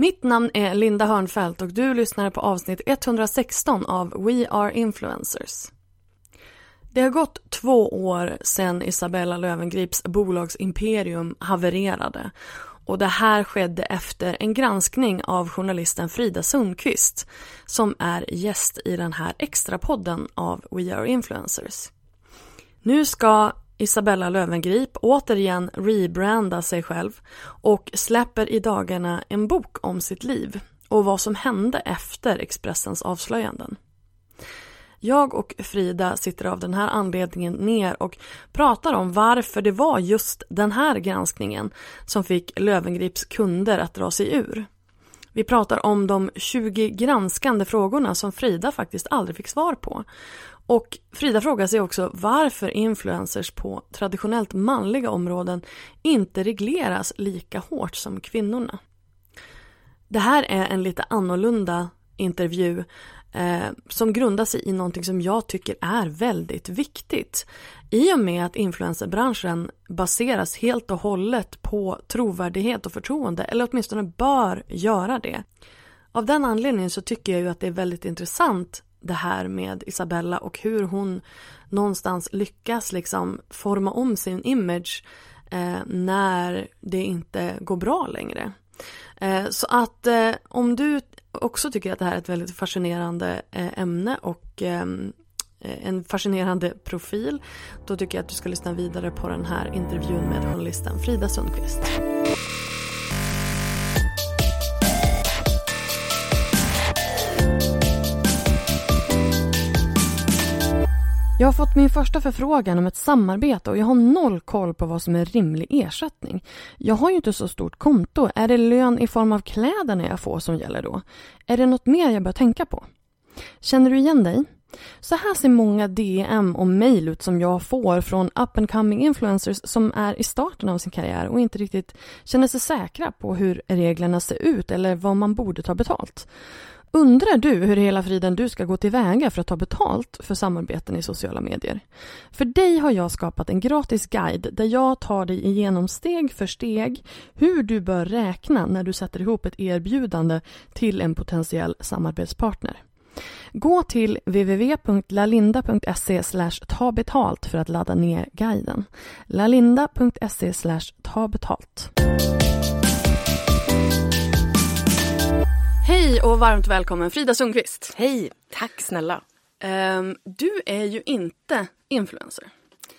Mitt namn är Linda Hörnfeldt och du lyssnar på avsnitt 116 av We Are Influencers. Det har gått två år sedan Isabella Lövengrips bolagsimperium havererade och det här skedde efter en granskning av journalisten Frida Sundqvist som är gäst i den här extrapodden av We Are Influencers. Nu ska Isabella Lövengrip återigen rebranda sig själv och släpper i dagarna en bok om sitt liv och vad som hände efter Expressens avslöjanden. Jag och Frida sitter av den här anledningen ner och pratar om varför det var just den här granskningen som fick Lövengrips kunder att dra sig ur. Vi pratar om de 20 granskande frågorna som Frida faktiskt aldrig fick svar på. Och Frida frågar sig också varför influencers på traditionellt manliga områden inte regleras lika hårt som kvinnorna. Det här är en lite annorlunda intervju eh, som grundar sig i någonting som jag tycker är väldigt viktigt. I och med att influencerbranschen baseras helt och hållet på trovärdighet och förtroende, eller åtminstone bör göra det. Av den anledningen så tycker jag ju att det är väldigt intressant det här med Isabella och hur hon någonstans lyckas liksom forma om sin image eh, när det inte går bra längre. Eh, så att eh, om du också tycker att det här är ett väldigt fascinerande eh, ämne och ehm, eh, en fascinerande profil, då tycker jag att du ska lyssna vidare på den här intervjun med journalisten Frida Sundqvist. Jag har fått min första förfrågan om ett samarbete och jag har noll koll på vad som är rimlig ersättning. Jag har ju inte så stort konto. Är det lön i form av kläderna jag får som gäller då? Är det något mer jag bör tänka på? Känner du igen dig? Så här ser många DM och mejl ut som jag får från up and coming influencers som är i starten av sin karriär och inte riktigt känner sig säkra på hur reglerna ser ut eller vad man borde ta betalt. Undrar du hur i hela friden du ska gå tillväga för att ta betalt för samarbeten i sociala medier? För dig har jag skapat en gratis guide där jag tar dig igenom steg för steg hur du bör räkna när du sätter ihop ett erbjudande till en potentiell samarbetspartner. Gå till www.lalinda.se ta betalt för att ladda ner guiden. lalinda.se ta Hej och varmt välkommen Frida Sundqvist. Hej, tack snälla. Um, du är ju inte influencer.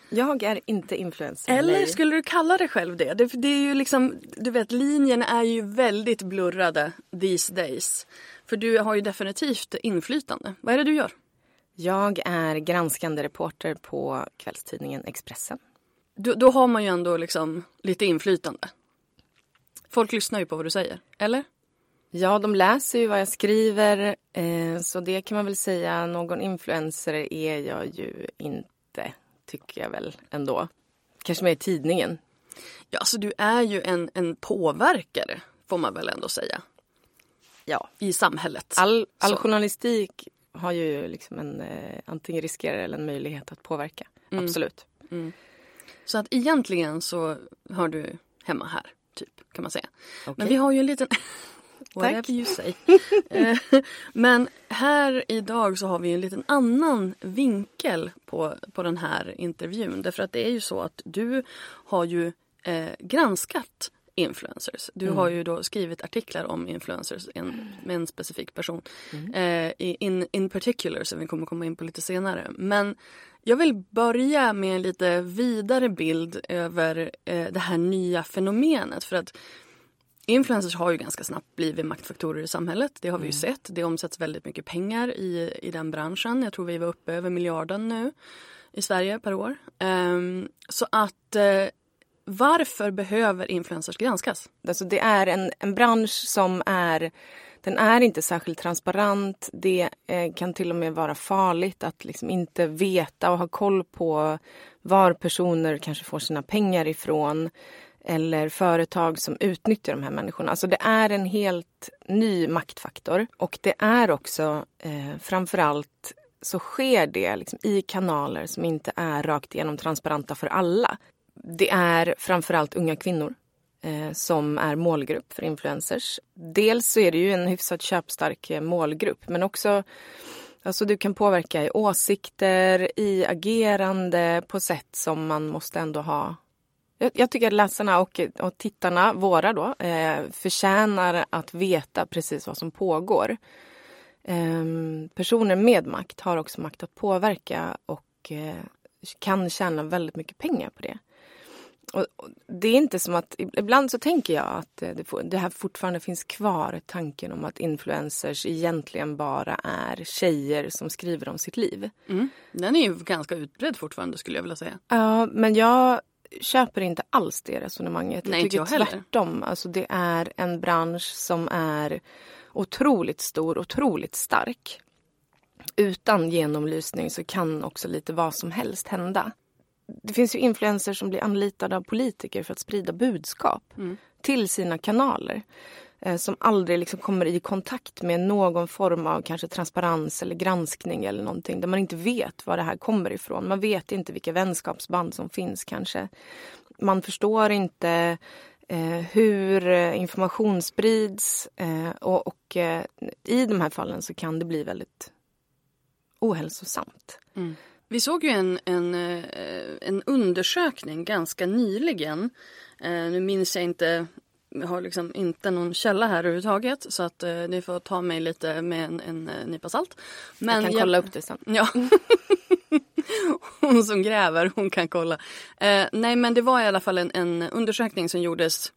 Jag är inte influencer. Eller nej. skulle du kalla dig själv det? det? Det är ju liksom, du vet linjerna är ju väldigt blurrade these days. För du har ju definitivt inflytande. Vad är det du gör? Jag är granskande reporter på kvällstidningen Expressen. Du, då har man ju ändå liksom lite inflytande. Folk lyssnar ju på vad du säger, eller? Ja, de läser ju vad jag skriver. Eh, så det kan man väl säga. Någon influencer är jag ju inte, tycker jag väl ändå. Kanske med i tidningen. Ja, så du är ju en, en påverkare, får man väl ändå säga. Ja. I samhället. All, all Så. journalistik har ju liksom en, eh, antingen riskerar eller en möjlighet att påverka. Absolut. Så att egentligen så hör du hemma här, typ, kan man säga. Okej. Men vi har ju en liten... Whatever you say. Eh, Men här idag så har vi en liten annan vinkel på, på den här intervjun. Därför att det är ju så att du har ju eh, granskat influencers. Du har ju då skrivit artiklar om influencers en, med en specifik person. Eh, i- in, in particular som vi kommer komma in på lite senare. Men jag vill börja med en lite vidare bild över eh, det här nya fenomenet. För att Influencers har ju ganska snabbt blivit maktfaktorer i samhället. Det har vi ju sett. Det omsätts väldigt mycket pengar i, i den branschen. Jag tror vi var uppe över miljarden nu i Sverige per år. Ehm, så att eh, varför behöver influencers granskas? Alltså det är en, en bransch som är den är inte särskilt transparent. Det eh, kan till och med vara farligt att liksom inte veta och ha koll på var personer kanske får sina pengar ifrån eller företag som utnyttjar de här människorna. Alltså det är en helt ny maktfaktor och det är också eh, framförallt så sker det liksom i kanaler som inte är rakt igenom transparenta för alla. Det är framförallt unga kvinnor eh, som är målgrupp för influencers. Dels så är det ju en hyfsat köpstark eh, målgrupp men också Alltså du kan påverka i åsikter, i agerande på sätt som man måste ändå ha jag, jag tycker att läsarna och, och tittarna, våra då, eh, förtjänar att veta precis vad som pågår. Ehm, personer med makt har också makt att påverka och eh, kan tjäna väldigt mycket pengar på det. Och, och det är inte som att, ibland så tänker jag att eh, det, det här fortfarande finns kvar, tanken om att influencers egentligen bara är tjejer som skriver om sitt liv. Den är ju ganska utbredd fortfarande skulle jag vilja säga. Ja, men jag köper inte alls det resonemanget. Nej, jag inte tycker jag tvärtom. Alltså, det är en bransch som är otroligt stor, otroligt stark. Utan genomlysning så kan också lite vad som helst hända. Det finns ju influencers som blir anlitade av politiker för att sprida budskap till sina kanaler. Eh, som aldrig liksom kommer i kontakt med någon form av kanske transparens eller granskning eller någonting. Där man inte vet var det här kommer ifrån. Man vet inte vilka vänskapsband som finns kanske. Man förstår inte eh, hur eh, information sprids. Eh, och och eh, i de här fallen så kan det bli väldigt ohälsosamt. Mm. Vi såg ju en, en, eh, en undersökning ganska nyligen. Nu minns jag inte, jag har liksom inte någon källa här överhuvudtaget så att eh, ni får ta mig lite med en, en eh, nypa salt. Men jag kan kolla upp det sen. Ja. hon som gräver, hon kan kolla. Eh, nej men det var i alla fall en, en undersökning som gjordes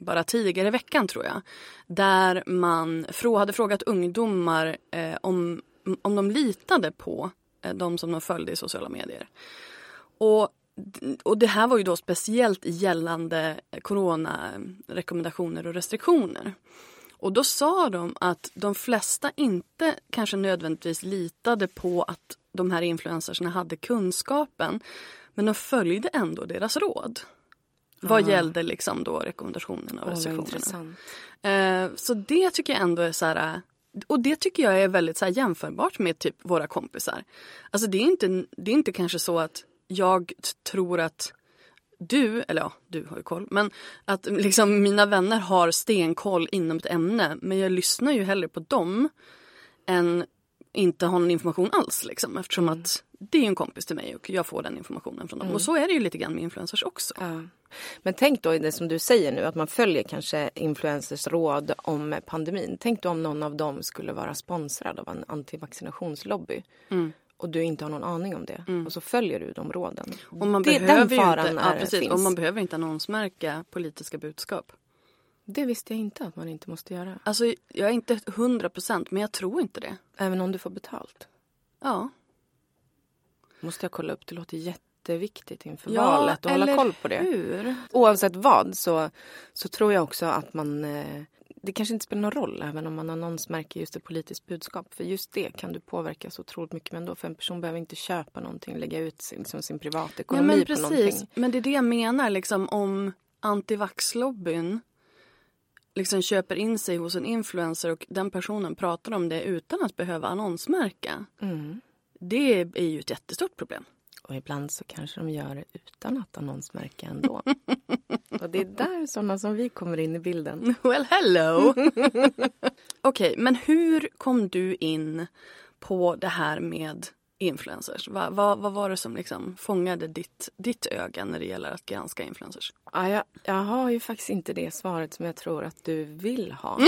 bara tidigare i veckan tror jag. Där man frå, hade frågat ungdomar eh, om, om de litade på eh, de som de följde i sociala medier. Och, och det här var ju då speciellt gällande coronarekommendationer och restriktioner. Och då sa de att de flesta inte kanske nödvändigtvis litade på att de här influencersna hade kunskapen. Men de följde ändå deras råd. Vad gällde liksom då rekommendationerna och restriktionerna. Eh, så det tycker jag ändå är så här... Och det tycker jag är väldigt så jämförbart med typ våra kompisar. Alltså det är inte, det är inte kanske så att jag tror att du, eller ja, du har ju koll, men att liksom mina vänner har stenkoll inom ett ämne. Men jag lyssnar ju hellre på dem än inte ha någon information alls. Liksom, eftersom att det är ju en kompis till mig och jag får den informationen från dem. Och så är det ju lite grann med influencers också. Ja. Men tänk då det som du säger nu att man följer kanske influencers råd om pandemin. Tänk då om någon av dem skulle vara sponsrad av en antivaccinationslobby. Mm. Och du inte har någon aning om det. Och så följer du de råden. Och man, det, behöver den faran inte, ja, precis, finns. och man behöver inte annonsmärka politiska budskap. Det visste jag inte att man inte måste göra. Alltså, jag är inte hundra procent, men jag tror inte det. Även om du får betalt. Ja. Måste jag kolla upp. Det låter jätteviktigt inför Ja, valet att hålla koll på det. hur? Oavsett vad så, så tror jag också att man... Eh, det kanske inte spelar någon roll även om man annonsmärker just ett politiskt budskap. För just det kan du påverka så otroligt mycket. Men då för en person behöver inte köpa någonting, lägga ut sin, liksom sin Ja, privatekonomi men på precis. någonting. Men det är det jag menar, liksom om antivaxlobbyn liksom köper in sig hos en influencer och den personen pratar om det utan att behöva annonsmärka. Mm. Det är ju ett jättestort problem. Och ibland så kanske de gör det utan att annonsmärka ändå. och det är där sådana som vi kommer in i bilden. Well hello! Okej, okay, men hur kom du in på det här med influencers? Va, va, vad var det som liksom fångade ditt, ditt öga när det gäller att granska influencers? Ja, jag, jag har ju faktiskt inte det svaret som jag tror att du vill ha.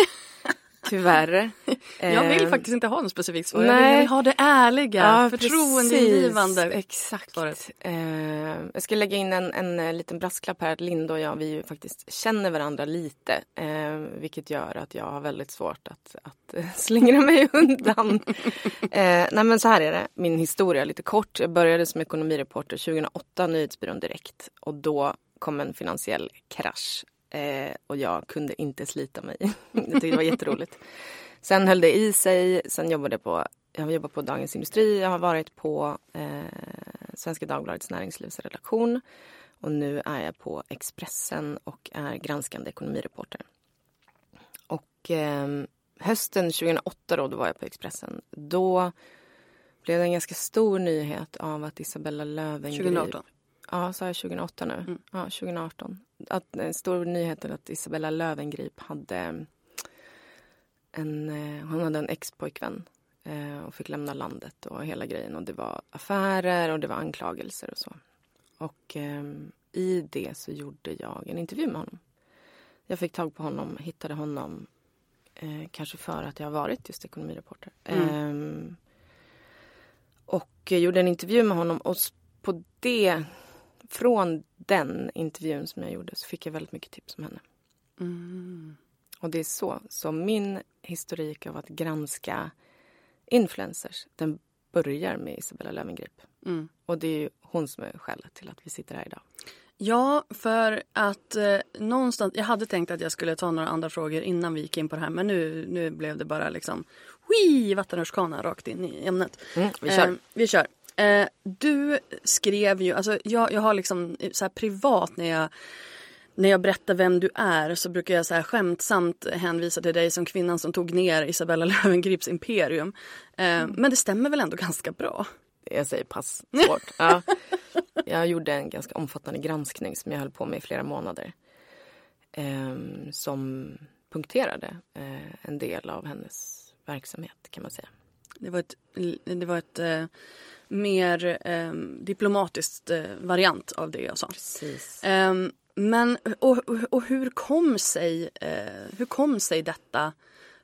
Tyvärr. jag vill ehm, faktiskt inte ha något specifikt svar. Nej. Jag vill ha det ärliga, ja, förtroendeingivande. Exakt. Svaret. Uh, jag ska lägga in en, en, en liten brasklapp här. Linda och jag vi faktiskt känner varandra lite. Uh, vilket gör att jag har väldigt svårt att, att slingra mig undan. nej men så här är det. Min historia lite kort. Jag började som ekonomireporter 2008, Nyhetsbyrån Direkt. Och då kom en finansiell krasch Eh, och jag kunde inte slita mig. jag tyckte det var jätteroligt. Sen höll det i sig. Sen jobbade jag på, jag har jobbat på Dagens Industri. Jag har varit på eh, Svenska Dagbladets näringslivsredaktion. Och nu är jag på Expressen och är granskande ekonomireporter. Och eh, hösten 2008 då, då var jag på Expressen. Då blev det en ganska stor nyhet av att Isabella Löwengrip... 2018? Ja, sa jag 2008 nu? Mm. Ja, 2018 att, en stor nyhet att Isabella Lövengrip hade en, eh, hon hade en ex-pojkvän eh, och fick lämna landet och hela grejen. Och det var affärer och det var anklagelser och så. Och eh, i det så gjorde jag en intervju med honom. Jag fick tag på honom, hittade honom eh, kanske för att jag har varit just ekonomireporter. Mm. Eh, och gjorde en intervju med honom och på det från den intervjun som jag gjorde så fick jag väldigt mycket tips om henne. Mm. Och det är så. Så min historik av att granska influencers, den börjar med Isabella Löwengrip. Mm. Och det är hon som är skälet till att vi sitter här idag. Ja, för att eh, någonstans... Jag hade tänkt att jag skulle ta några andra frågor innan vi gick in på det här men nu, nu blev det bara liksom vattenrutschkana rakt in i ämnet. Mm, vi kör. Eh, vi kör. Eh, du skrev ju, alltså jag, jag har liksom så privat när jag när jag berättar vem du är så brukar jag så här skämtsamt hänvisa till dig som kvinnan som tog ner Isabella Löwengrips imperium. Eh, mm. Men det stämmer väl ändå ganska bra? Jag säger pass svårt. ja. Jag gjorde en ganska omfattande granskning som jag höll på med i flera månader. Eh, som punkterade eh, en del av hennes verksamhet kan man säga. Det var ett, det var ett eh, mer eh, diplomatiskt eh, variant av det jag sa. Eh, men och, och hur, kom sig, eh, hur kom sig detta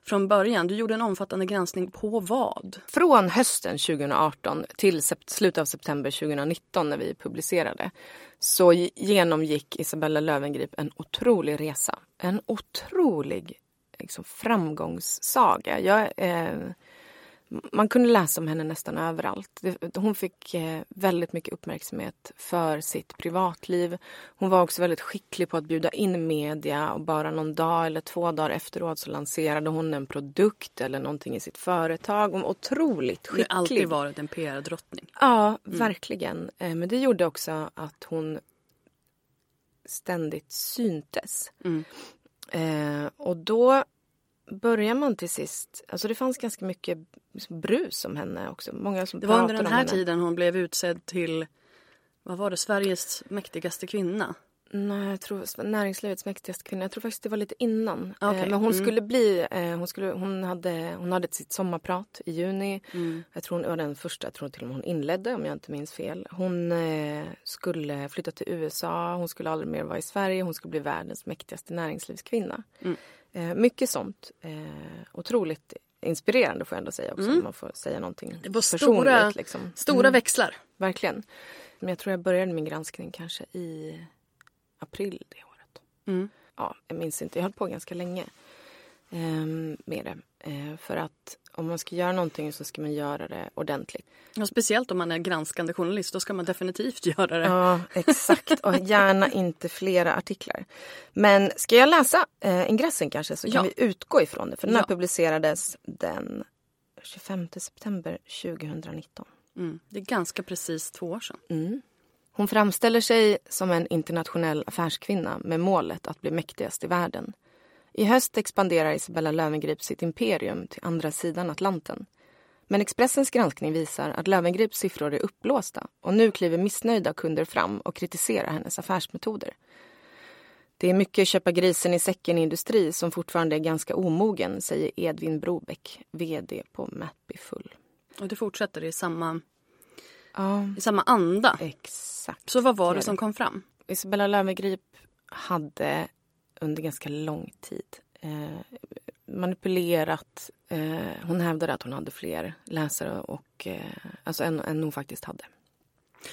från början? Du gjorde en omfattande granskning på vad? Från hösten 2018 till slutet av september 2019 när vi publicerade så genomgick Isabella Lövengrip en otrolig resa. En otrolig liksom, framgångssaga. Jag, eh, man kunde läsa om henne nästan överallt. Hon fick eh, väldigt mycket uppmärksamhet för sitt privatliv. Hon var också väldigt skicklig på att bjuda in media och bara någon dag eller två dagar efteråt så lanserade hon en produkt eller någonting i sitt företag. Hon var otroligt skicklig. Hon har alltid varit en PR-drottning. Ja, mm. verkligen. Eh, men det gjorde också att hon ständigt syntes. Mm. Eh, och då börjar man till sist... Alltså det fanns ganska mycket brus om henne också. Många som det var under den här tiden hon blev utsedd till vad var det, Sveriges mäktigaste kvinna. Nej, jag tror näringslivets mäktigaste kvinna. Jag tror faktiskt det var lite innan. Okay. Eh, men hon mm. skulle bli, eh, hon, skulle, hon, hade, hon hade sitt sommarprat i juni. Mm. Jag tror hon var den första, jag tror till och med hon inledde om jag inte minns fel. Hon eh, skulle flytta till USA, hon skulle aldrig mer vara i Sverige, hon skulle bli världens mäktigaste näringslivskvinna. Mm. Eh, mycket sånt. Eh, otroligt inspirerande får jag ändå säga också. Mm. Man får säga någonting Det var stora, liksom. stora mm. växlar. Verkligen. Men jag tror jag började min granskning kanske i april det året. Mm. Ja, jag minns inte. Jag höll på ganska länge eh, med det. Eh, för att om man ska göra någonting så ska man göra det ordentligt. Ja, speciellt om man är granskande journalist, då ska man definitivt göra det. Ja, exakt. Och gärna inte flera artiklar. Men ska jag läsa eh, ingressen kanske så kan ja. vi utgå ifrån det. För den här ja. publicerades den 25 september 2019. Mm. Det är ganska precis två år sedan. Mm. Hon framställer sig som en internationell affärskvinna med målet att bli mäktigast i världen. I höst expanderar Isabella Löwengrip sitt imperium till andra sidan Atlanten. Men Expressens granskning visar att Lövengrips siffror är uppblåsta och nu kliver missnöjda kunder fram och kritiserar hennes affärsmetoder. Det är mycket köpa grisen i säcken-industri som fortfarande är ganska omogen, säger Edvin Brobeck, vd på Mappy Full. Och det fortsätter i samma, Ja, i samma anda. exakt. Så vad var det det som kom fram? Isabella Löwengrip hade under ganska lång tid eh, manipulerat. Eh, hon hävdade att hon hade fler läsare och, eh, alltså än, än hon faktiskt hade.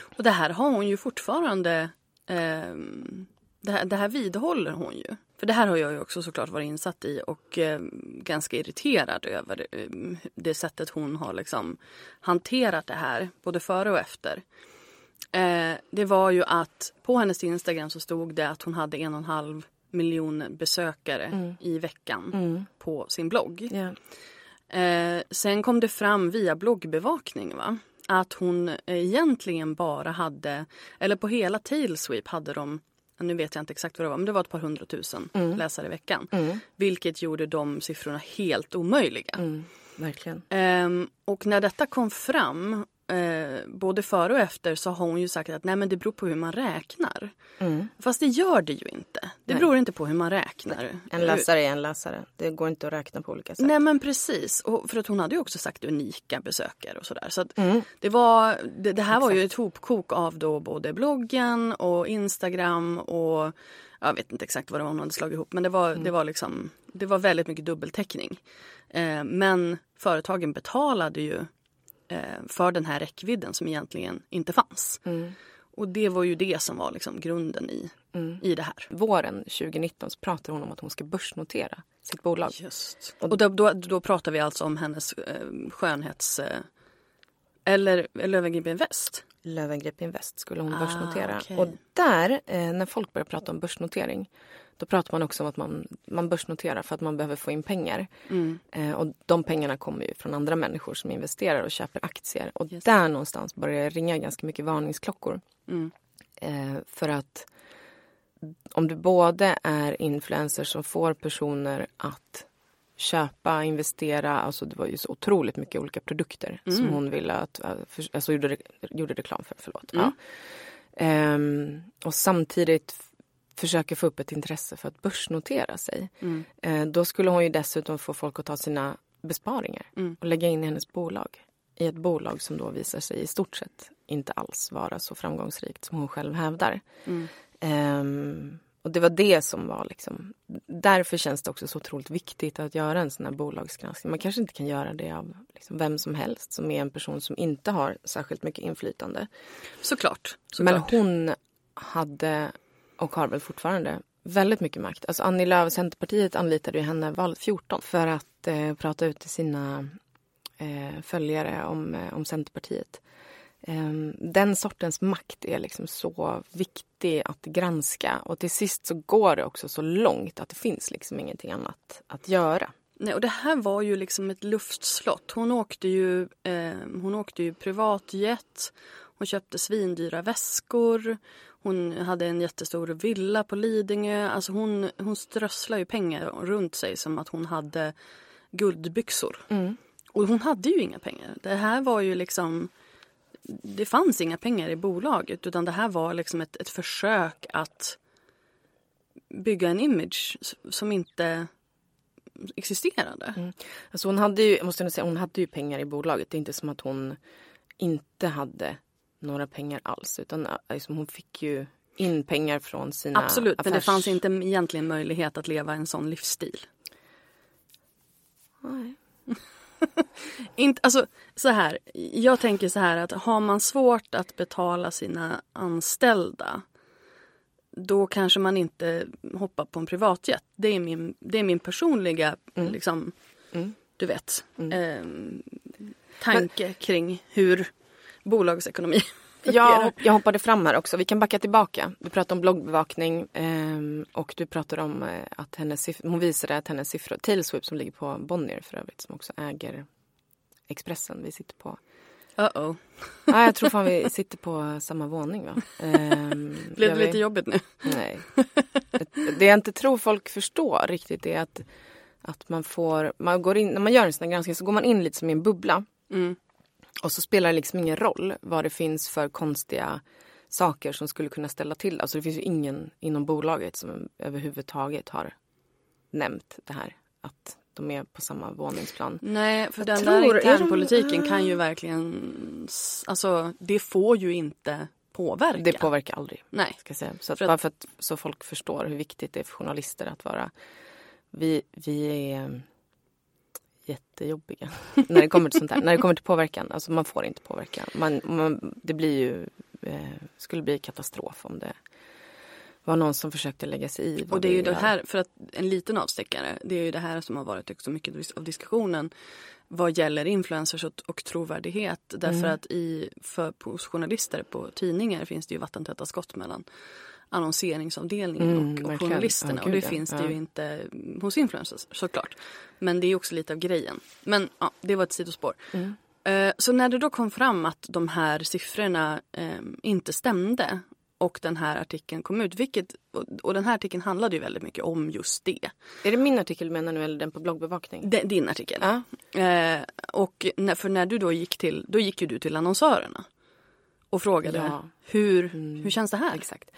Och det här har hon ju fortfarande... Ehm, det, här, det här vidhåller hon ju. För det här har jag ju också såklart varit insatt i och eh, ganska irriterad över eh, det sättet hon har liksom hanterat det här, både före och efter. Eh, det var ju att på hennes Instagram så stod det att hon hade en och en halv miljon besökare i veckan på sin blogg. Ja. Eh, sen kom det fram via bloggbevakning va? att hon egentligen bara hade, eller på hela Tailsweep hade de, nu vet jag inte exakt vad det var, men det var ett par hundratusen läsare i veckan. Vilket gjorde de siffrorna helt omöjliga. Mm, verkligen. Ehm, och när detta kom fram, eh, både före och efter, så har hon ju sagt att nej men det beror på hur man räknar. Fast det gör det ju inte. Det Nej. beror inte på hur man räknar. En läsare är en läsare. Det går inte att räkna på olika sätt. Nej men precis. Och för att hon hade ju också sagt unika besökare och sådär. Så att Mm. det, var, det, det här var ju ett hopkok av då både bloggen och Instagram och jag vet inte exakt vad det var hon hade slagit ihop men det var, Mm. det var, liksom, det var väldigt mycket dubbeltäckning. Eh, men företagen betalade ju för den här räckvidden som egentligen inte fanns. Mm. Och det var ju det som var liksom grunden i, i det här. Våren 2019 så pratar hon om att hon ska börsnotera sitt bolag. Just. Och då, då, då pratar vi alltså om hennes eh, skönhets... Eh, eller Löwengrip Invest. Löwengrip Invest skulle hon Ah, börsnotera. okej. Och där, eh, när folk börjar prata om börsnotering då pratar man också om att man, man börsnoterar för att man behöver få in pengar. Mm. Eh, och de pengarna kommer ju från andra människor som investerar och köper aktier. Och Just där någonstans börjar det ringa ganska mycket varningsklockor. Mm. Eh, för att om du både är influencer som får personer att köpa, investera, alltså det var ju så otroligt mycket olika produkter som Mm. hon ville att, äh, alltså gjorde, gjorde reklam för, förlåt. Ja. Ehm, och samtidigt f- försöker få upp ett intresse för att börsnotera sig. Mm. Eh, då skulle hon ju dessutom få folk att ta sina besparingar Mm. och lägga in i hennes bolag. I ett bolag som då visar sig i stort sett inte alls vara så framgångsrikt som hon själv hävdar. Mm. Ehm, och det var det som var liksom... Därför känns det också så otroligt viktigt att göra en sån här bolagsgranskning. Man kanske inte kan göra det av liksom vem som helst som är en person som inte har särskilt mycket inflytande. Såklart. Men såklart. hon hade, och har väl fortfarande, väldigt mycket makt. Alltså Annie Lööf, Centerpartiet anlitade ju henne valet 14 för att eh, prata ut till sina eh, följare om, eh, om Centerpartiet. Eh, den sortens makt är liksom så viktig att granska och till sist så går det också så långt att det finns liksom ingenting annat att göra. Nej, och det här var ju liksom ett luftslott. Hon åkte ju, eh, hon åkte ju privatjet. Hon köpte svindyra väskor. Hon hade en jättestor villa på Lidingö. Alltså hon, hon strösslar ju pengar runt sig som att hon hade guldbyxor. Och hon hade ju inga pengar. Det här var ju liksom... Det fanns inga pengar i bolaget utan det här var liksom ett, ett försök att bygga en image som inte existerade. Alltså hon hade ju, jag måste säga, hon hade ju pengar i bolaget. Det är inte som att hon inte hade några pengar alls. Utan äh, liksom, hon fick ju in pengar från sina Absolut, men det affärs- fanns inte egentligen möjlighet att leva en sån livsstil. Nej. Inte, alltså, så här, jag tänker så här att har man svårt att betala sina anställda då kanske man inte hoppar på en privatjet. Det är min, det är min personliga liksom, Mm. du vet, ehm, tanke kring hur bolagsekonomi Jag, jag hoppade fram här också. Vi kan backa tillbaka. Du pratade om bloggbevakning ehm, och du pratade om eh, att hennes siff- hon visade att hennes siffror, Tailsweep som ligger på Bonnier för övrigt, som också äger Expressen vi sitter på. Uh-oh. Ja, jag tror fan vi sitter på samma våning va? Ehm, Blev det vi- lite jobbigt nu? Nej. Det jag inte tror folk förstår riktigt är att, att man får, man går in, när man gör en sån här granskning så går man in lite som i en bubbla. Mm. Och så spelar det liksom ingen roll vad det finns för konstiga saker som skulle kunna ställa till. Alltså det finns ju ingen inom bolaget som överhuvudtaget har nämnt det här. Att de är på samma våningsplan. Nej, för Jag den tror- där är de- internpolitiken kan ju verkligen... Alltså, det får ju inte påverka. Det påverkar aldrig. Nej. Ska säga. Så att, För att- bara för att så folk förstår hur viktigt det är för journalister att vara... Vi, vi är jättejobbiga när det kommer till sånt här. När det kommer till påverkan. Alltså man får inte påverka. Man, man, det blir ju, eh, skulle bli katastrof om det var någon som försökte lägga sig i. Och det är ju det här, för att en liten avstickare, det är ju det här som har varit också mycket av diskussionen vad gäller influencers och, och trovärdighet. Därför Mm. att i, för, hos journalister på tidningar finns det ju vattentäta skott mellan annonseringsavdelningen Mm, och, och journalisterna. Ja, och det ja. finns det ju inte hos influencers såklart. Men det är också lite av grejen. Men ja, det var ett sidospår. Mm. Eh, Så när det då kom fram att de här siffrorna eh, inte stämde och den här artikeln kom ut, vilket, och, den här artikeln handlade ju väldigt mycket om just det. Är det min artikel menar du eller den på bloggbevakning? D- din artikel. Ja. Eh, och när, för när du då gick till, då gick ju du till annonsörerna och frågade Ja. hur, hur känns det här? Exakt.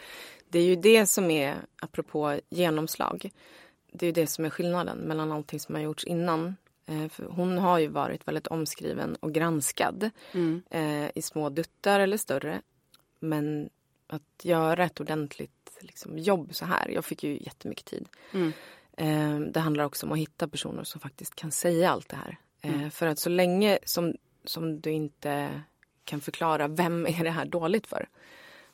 Det är ju det som är, apropå genomslag, det är ju det som är skillnaden mellan allting som har gjorts innan. Eh, för hon har ju varit väldigt omskriven och granskad Mm. eh, i små duttar eller större. Men att göra ett ordentligt liksom, jobb så här, jag fick ju jättemycket tid. Mm. Eh, det handlar också om att hitta personer som faktiskt kan säga allt det här. Mm. För att så länge som, som du inte kan förklara vem är det här dåligt för?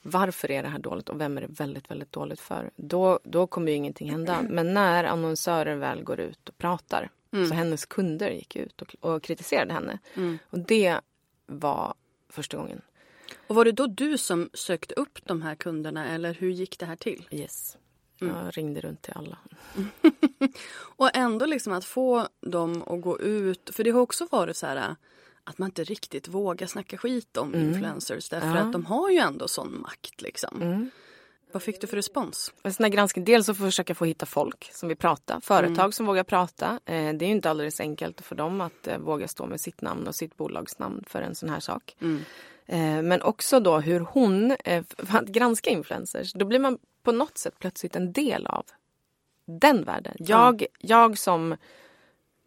Varför är det här dåligt och vem är det väldigt, väldigt dåligt för? Då, då kommer ju ingenting hända. Men när annonsörer väl går ut och pratar, så hennes kunder gick ut och, och kritiserade henne. Och det var första gången. Och var det då du som sökte upp de här kunderna eller hur gick det här till? Yes. Jag ringde runt till alla. Och ändå liksom att få dem att gå ut, för det har också varit så här att man inte riktigt vågar snacka skit om influencers därför Ja. att de har ju ändå sån makt liksom. Vad fick du för respons? En sån här granskning, dels att försöka få hitta folk som vill prata, företag som vågar prata. Eh, det är ju inte alldeles enkelt för dem att eh, våga stå med sitt namn och sitt bolagsnamn för en sån här sak. Eh, men också då hur hon, för att granska influencers, då blir man på något sätt plötsligt en del av den världen. Jag, jag som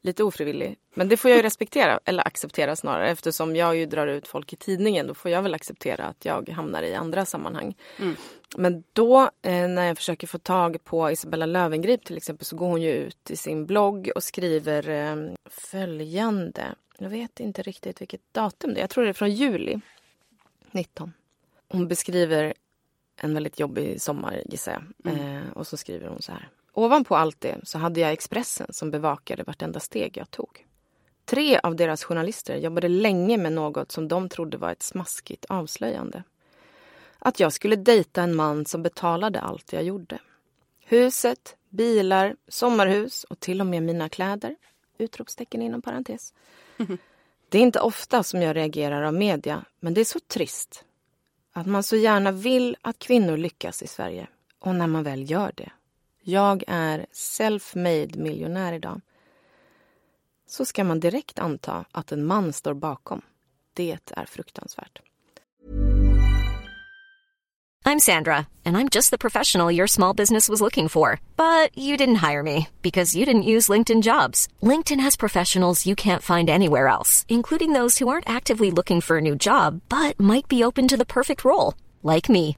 lite ofrivillig, men det får jag ju respektera, eller acceptera snarare eftersom jag ju drar ut folk i tidningen. Då får jag väl acceptera att jag hamnar i andra sammanhang. Men då eh, när jag försöker få tag på Isabella Löwengrip till exempel så går hon ju ut i sin blogg och skriver eh, följande. Jag vet inte riktigt vilket datum det är. Jag tror det är från juli 19. Hon beskriver en väldigt jobbig sommar gissar jag. Eh, och så skriver hon så här. Ovanpå allt det så hade jag Expressen som bevakade vartenda steg jag tog. Tre av deras journalister jobbade länge med något som de trodde var ett smaskigt avslöjande. Att jag skulle dejta en man som betalade allt jag gjorde. Huset, bilar, sommarhus och till och med mina kläder. Utropstecken inom parentes. Det är inte ofta som jag reagerar av media, men det är så trist. Att man så gärna vill att kvinnor lyckas i Sverige. Och när man väl gör det. Jag är self-made miljonär idag. Så ska man direkt anta att en man står bakom. Det är fruktansvärt. I'm Sandra, and I'm just the professional your small business was looking for. But you didn't hire me because you didn't use LinkedIn jobs. LinkedIn has professionals you can't find anywhere else, including those who aren't actively looking for a new job but might be open to the perfect role, like me.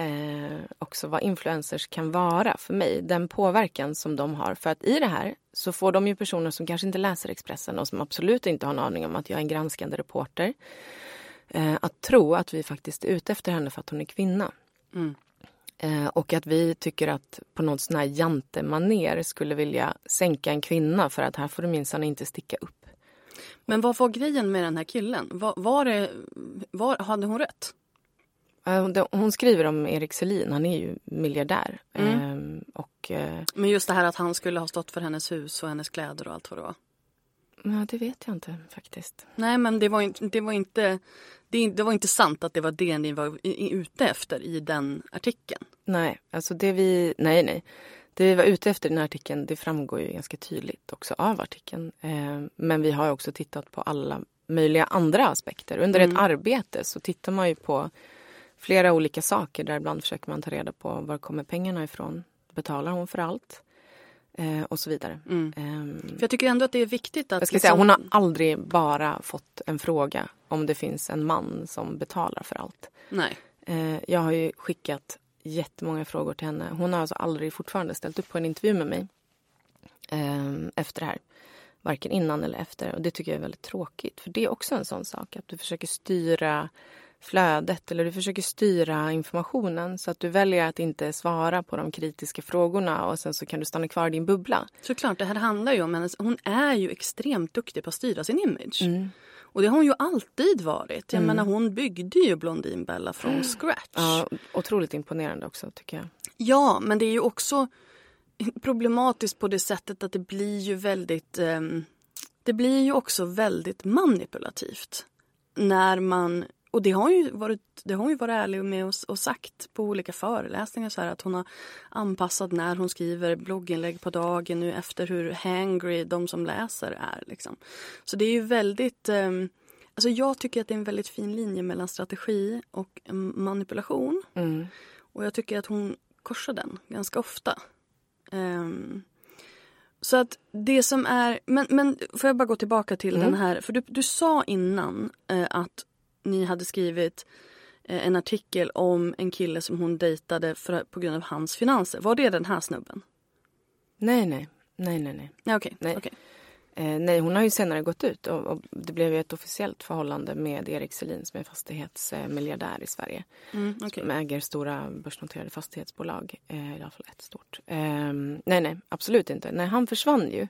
eh, också vad influencers kan vara för mig. Den påverkan som de har. För att i det här så får de ju personer som kanske inte läser Expressen och som absolut inte har en aning om att jag är en granskande reporter. Eh, att tro att vi faktiskt är ute efter henne för att hon är kvinna. Mm. Eh, och att vi tycker att på något sån här jantemaner skulle vilja sänka en kvinna för att här får du minsann inte sticka upp. Men vad var grejen med den här killen? Var, var det, var, hade hon rätt? Eh, Hon skriver om Erik Selin, han är ju miljardär. Mm. Eh, och, eh, Men just det här att han skulle ha stått för hennes hus och hennes kläder och allt vad det var. ja, det vet jag inte faktiskt. Nej men det var inte, det var inte, det, det var inte sant att det var det ni var ute efter i den artikeln. Nej, alltså det vi, nej nej. Det vi var ute efter i den här artikeln, det framgår ju ganska tydligt också av artikeln. Eh, men vi har också tittat på alla möjliga andra aspekter. Under Mm. ett arbete så tittar man ju på flera olika saker. Där ibland försöker man ta reda på var kommer pengarna ifrån? Betalar hon för allt? Eh, och så vidare. Mm. Ehm, För jag tycker ändå att det är viktigt att... jag ska liksom- säga, hon har aldrig bara fått en fråga om det finns en man som betalar för allt. Nej. Eh, jag har ju skickat jättemånga frågor till henne. Hon har alltså aldrig fortfarande ställt upp på en intervju med mig eh, efter det här. Varken innan eller efter. Och det tycker jag är väldigt tråkigt. För det är också en sån sak att du försöker styra flödet eller du försöker styra informationen så att du väljer att inte svara på de kritiska frågorna och sen så kan du stanna kvar i din bubbla. Såklart, det här handlar ju om hennes... Hon är ju extremt duktig på att styra sin image. Mm. Och det har hon ju alltid varit. Jag Mm. menar hon byggde ju Blondinbella från scratch. Ja, otroligt imponerande också tycker jag. Ja, men det är ju också problematiskt på det sättet att det blir ju väldigt... ehm, det blir ju också väldigt manipulativt. När man... Och det har hon ju varit, det har hon ju varit ärlig med och, och sagt på olika föreläsningar så här att hon har anpassat när hon skriver blogginlägg på dagen nu efter hur hangry de som läser är. Liksom. Så det är ju väldigt... ehm, alltså jag tycker att det är en väldigt fin linje mellan strategi och mm, manipulation. Mm. Och jag tycker att hon korsar den ganska ofta. Ehm, så att det som är... Men, men får jag bara gå tillbaka till Mm. den här. För du, du sa innan eh, att ni hade skrivit eh, en artikel om en kille som hon dejtade för, på grund av hans finanser. Var det den här snubben? Nej, nej. Nej, nej, nej. Okej. Nej. okej. Eh, nej, hon har ju senare gått ut och, och det blev ju ett officiellt förhållande med Erik Selin som är fastighetsmiljardär i Sverige. Mm, okej. Som äger stora börsnoterade fastighetsbolag. Eh, I alla fall ett stort. Eh, nej, nej, absolut inte. Nej, han försvann ju.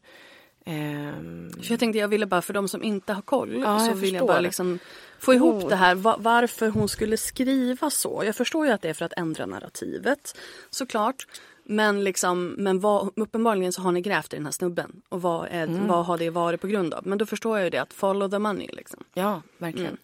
För jag tänkte jag ville bara för de som inte har koll Ja, så jag vill jag förstår. bara liksom få ihop Oh. det här. Va- varför hon skulle skriva så. Jag förstår ju att det är för att ändra narrativet såklart. Men, liksom, men vad, uppenbarligen så har ni grävt i den här snubben. Och vad, är, Mm. vad har det varit på grund av? Men då förstår jag ju det att follow the money. Liksom. Ja, verkligen. Mm.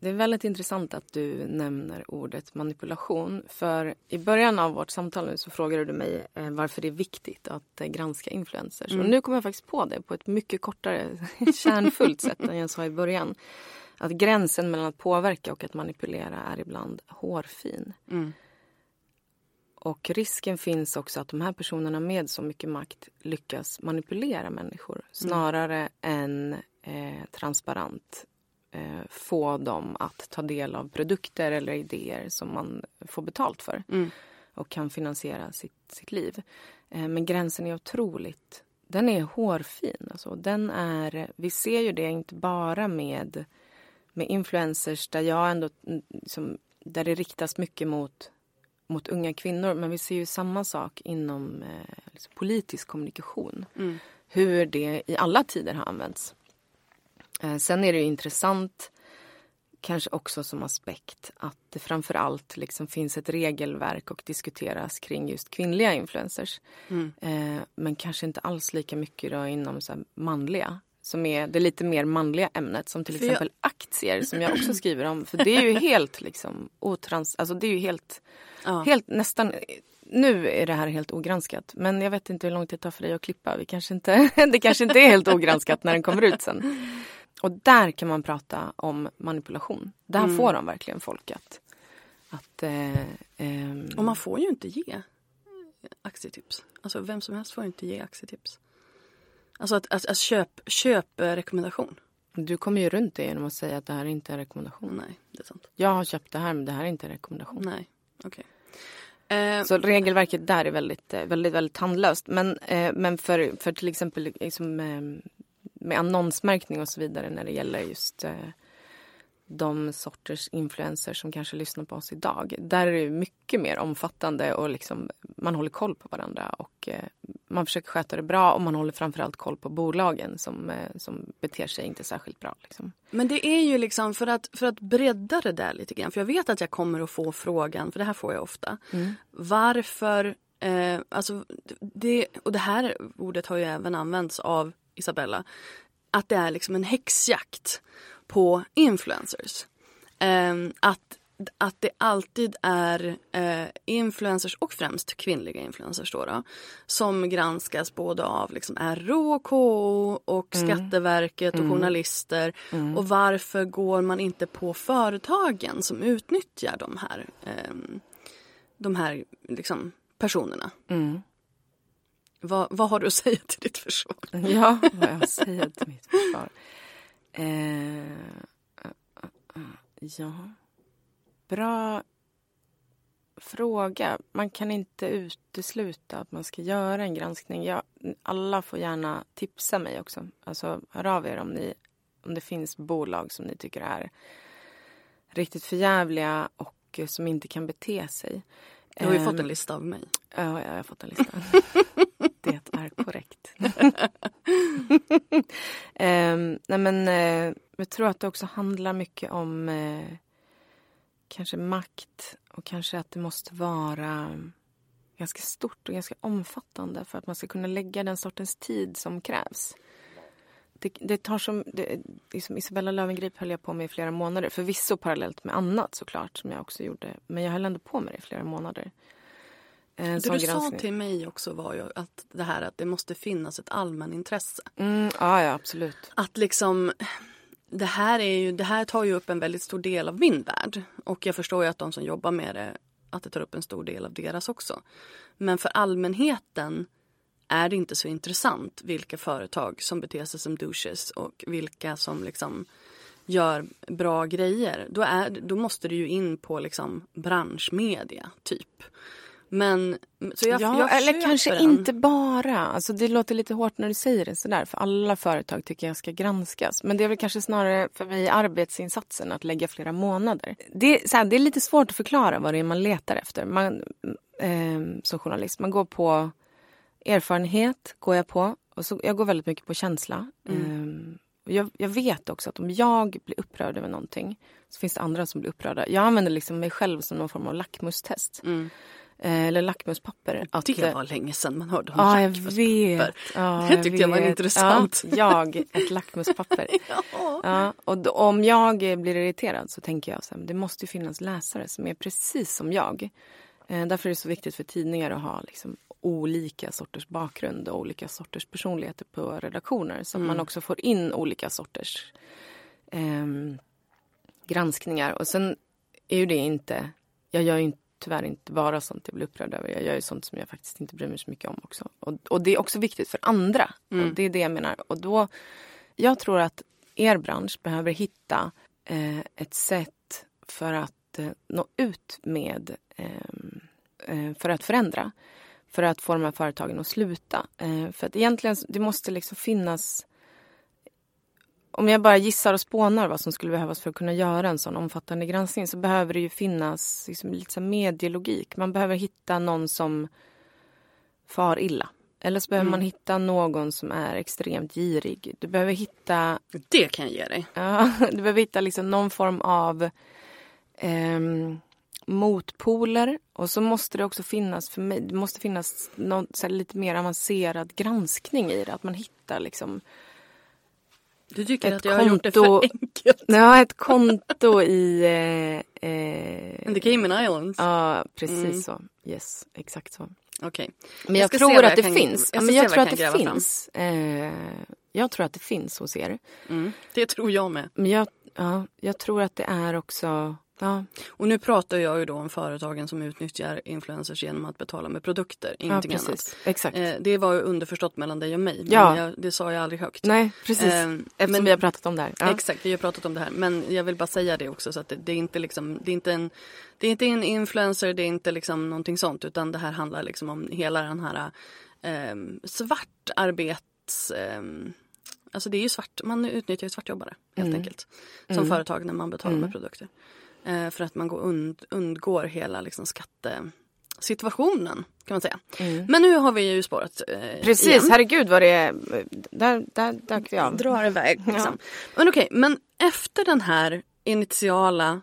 Det är väldigt intressant att du nämner ordet manipulation. För i början av vårt samtal nu så frågade du mig eh, varför det är viktigt att eh, granska influencers. Mm. Och nu kommer jag faktiskt på det på ett mycket kortare, kärnfullt sätt än jag sa i början. Att gränsen mellan att påverka och att manipulera är ibland hårfin. Mm. Och risken finns också att de här personerna med så mycket makt lyckas manipulera människor snarare än eh, transparent få dem att ta del av produkter eller idéer som man får betalt för Mm. och kan finansiera sitt, sitt liv. Eh, men gränsen är otroligt... Den är hårfin. Alltså, den är, vi ser ju det inte bara med, med influencers där jag ändå... mm, Som, där det riktas mycket mot, mot unga kvinnor. Men vi ser ju samma sak inom eh, liksom politisk kommunikation. Mm. Hur det i alla tider har använts. Eh, sen är det intressant kanske också som aspekt att det framför allt liksom finns ett regelverk och diskuteras kring just kvinnliga influencers. Mm. Eh, men kanske inte alls lika mycket då inom så manliga. som är det lite mer manliga ämnet som till För jag- exempel aktier som jag också skriver om. För det är ju helt liksom otrans... Alltså det är ju helt, Ja. helt nästan... Nu är det här helt ogranskat men jag vet inte hur lång tid det tar för dig att klippa. Vi kanske inte, det kanske inte är helt ogranskat när den kommer ut sen. Och där kan man prata om manipulation. Där Mm. får de verkligen folk att... att eh, ehm, Och man får ju inte ge aktietips. Alltså vem som helst får ju inte ge aktietips. Alltså att, att, att köp, köp eh, rekommendation. Du kommer ju runt det genom att säga att det här inte är en rekommendation. Nej, det är sant. Jag har köpt det här men det här är inte en rekommendation. Nej, okej. Eh, Så regelverket där är väldigt, eh, väldigt, väldigt tandlöst. Men, eh, men för, för till exempel liksom, eh, med annonsmärkning och så vidare när det gäller just eh, de sorters influencers som kanske lyssnar på oss idag. Där är det mycket mer omfattande och liksom, man håller koll på varandra och eh, man försöker sköta det bra och man håller framförallt koll på bolagen som, eh, som beter sig inte särskilt bra. Liksom. Men det är ju liksom för att, för att bredda det där lite grann. För jag vet att jag kommer att få frågan, för det här får jag ofta. Varför, eh, alltså det, och det här ordet har ju även använts av Isabella. Att det är liksom en häxjakt på influencers. Eh, att, att det alltid är eh, influencers och främst kvinnliga influencers då, då som granskas både av liksom RO, KO och Skatteverket och journalister. Och varför går man inte på företagen som utnyttjar de här, ehm, de här liksom, personerna? Vad, vad har du att säga till ditt försvar? Ja, vad jag säger till mitt försvar. Eh, ja. Bra fråga. Man kan inte utesluta att man ska göra en granskning. Jag, alla får gärna tipsa mig också. Alltså, hör av er om, ni, om det finns bolag som ni tycker är riktigt förjävliga och som inte kan bete sig. Du har ju Ehm, fått en lista av mig. Ja, jag har fått en lista. Det är korrekt. Ehm, nej men, eh, jag tror att det också handlar mycket om eh, kanske makt och kanske att det måste vara ganska stort och ganska omfattande för att man ska kunna lägga den sortens tid som krävs. Det, det tar som, det, liksom Isabella Löwengrip höll jag på med i flera månader. Förvisso parallellt med annat såklart som jag också gjorde. Men jag höll ändå på med det i flera månader. En Det du sa granskning. till mig också var ju att det här att det måste finnas ett allmänintresse. Mm, ja, ja, absolut. Att liksom det här, är ju, det här tar ju upp en väldigt stor del av min värld. Och jag förstår ju att de som jobbar med det, att det tar upp en stor del av deras också. Men för allmänheten är det inte så intressant vilka företag som beter sig som douches och vilka som liksom gör bra grejer. Då, är, då måste du ju in på liksom branschmedia, typ. Men så jag, ja, jag eller kanske den. inte bara. Alltså, det låter lite hårt när du säger det sådär. För alla företag tycker jag ska granskas. Men det är väl kanske snarare för mig arbetsinsatsen att lägga flera månader. Det, är, så här, det är lite svårt att förklara vad det är man letar efter. Man, eh, som journalist. Man går på erfarenhet, går jag på. Och så, jag går väldigt mycket på känsla. Eh, och jag, jag vet också att om jag blir upprörd över någonting så finns det andra som blir upprörda. Jag använder liksom mig själv som någon form av lackmustest. Eh, eller lackmuspapper. Att, Det var länge sedan man hörde om Ja, jag lackmuspapper. vet. Ja, Det tyckte jag var vet. intressant. Ja, jag, ett lackmuspapper. ja, och då, om jag blir irriterad så tänker jag så här, det måste ju finnas läsare som är precis som jag. Eh, därför är det så viktigt för tidningar att ha liksom, olika sorters bakgrund och olika sorters personligheter på redaktioner. Så att man också får in olika sorters ehm, granskningar. Och sen är ju det inte... Jag gör inte, tyvärr inte bara sånt jag blir upprörd över. Jag gör ju sånt som jag faktiskt inte bryr mig så mycket om också. Och, och det är också viktigt för andra. Och det är det jag menar. Och då, jag tror att er bransch behöver hitta eh, ett sätt för att eh, nå ut med ehm, eh, för att förändra. För att få de här företagen att sluta. Eh, för att egentligen, det måste liksom finnas om jag bara gissar och spånar vad som skulle behövas för att kunna göra en sån omfattande granskning så behöver det ju finnas liksom lite så medielogik. Man behöver hitta någon som far illa. Eller så behöver man hitta någon som är extremt girig. Du behöver hitta Det kan jag ge dig. Ja, du behöver hitta liksom någon form av ehm, motpoler. Och så måste det också finnas, för mig, det måste finnas någon, lite mer avancerad granskning i det. Att man hittar liksom Du tycker ett att jag har gjort det konto- för enkelt. Ja, ett konto i... Eh, eh, In the Cayman Islands. Ja, precis Mm. så. Yes, exakt så. Okej. Men Jag jag, tror att det kan- finns. jag Ja, men jag tror jag att det finns. Eh, jag tror att det finns hos er. Mm. Det tror jag med. Men jag, ja, jag tror att det är också... Ja, Och nu pratar jag ju då om företagen som utnyttjar influencers genom att betala med produkter, ingenting ja annat. Exakt. Eh, det var ju underförstått mellan dig och mig. men Ja. Jag, det sa jag aldrig högt. Nej, precis. Eh, Eftersom men- vi har pratat om det här. Ja. Exakt, vi har pratat om det här. Men jag vill bara säga det också så att det, det är inte liksom, det är inte en, det är inte en influencer, det är inte liksom någonting sånt utan det här handlar liksom om hela den här um, svartarbets... ehm, alltså det är ju svart, man utnyttjar ju svartjobbare helt Mm. enkelt. Som Mm. företag när man betalar Mm. med produkter. Eh, för att man går und, undgår hela liksom skattesituationen kan man säga. Mm. Men nu har vi ju spårat eh, Precis, igen. herregud vad det är. Där, där dök vi av. drar iväg. Ja. Liksom. Men okej, men efter den här initiala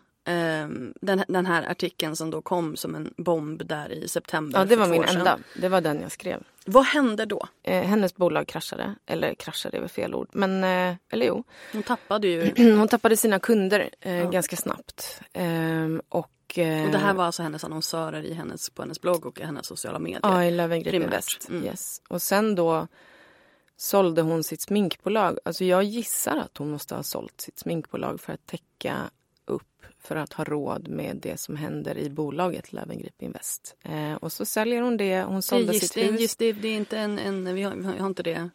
den, den här artikeln som då kom som en bomb där i september Ja, det var min enda. Det var den jag skrev. Vad hände då? Eh, hennes bolag kraschade. Eller kraschade är väl fel ord. Men, eh, eller jo. Hon tappade ju... Hon tappade sina kunder eh, Ja. ganska snabbt. Ehm, och, eh, Och det här var alltså hennes annonsörer i hennes, på hennes blogg och i hennes sociala medier. Ja, i Löwengrip. Invest. Mm. Yes. Och sen då sålde hon sitt sminkbolag. Alltså jag gissar att hon måste ha sålt sitt sminkbolag för att täcka för att ha råd med det som händer i bolaget Löwengrip Invest. Eh, och så säljer hon det. Hon Det sålde giss, sitt det, hus. det, är, det är inte en, en vi, har, vi har inte det.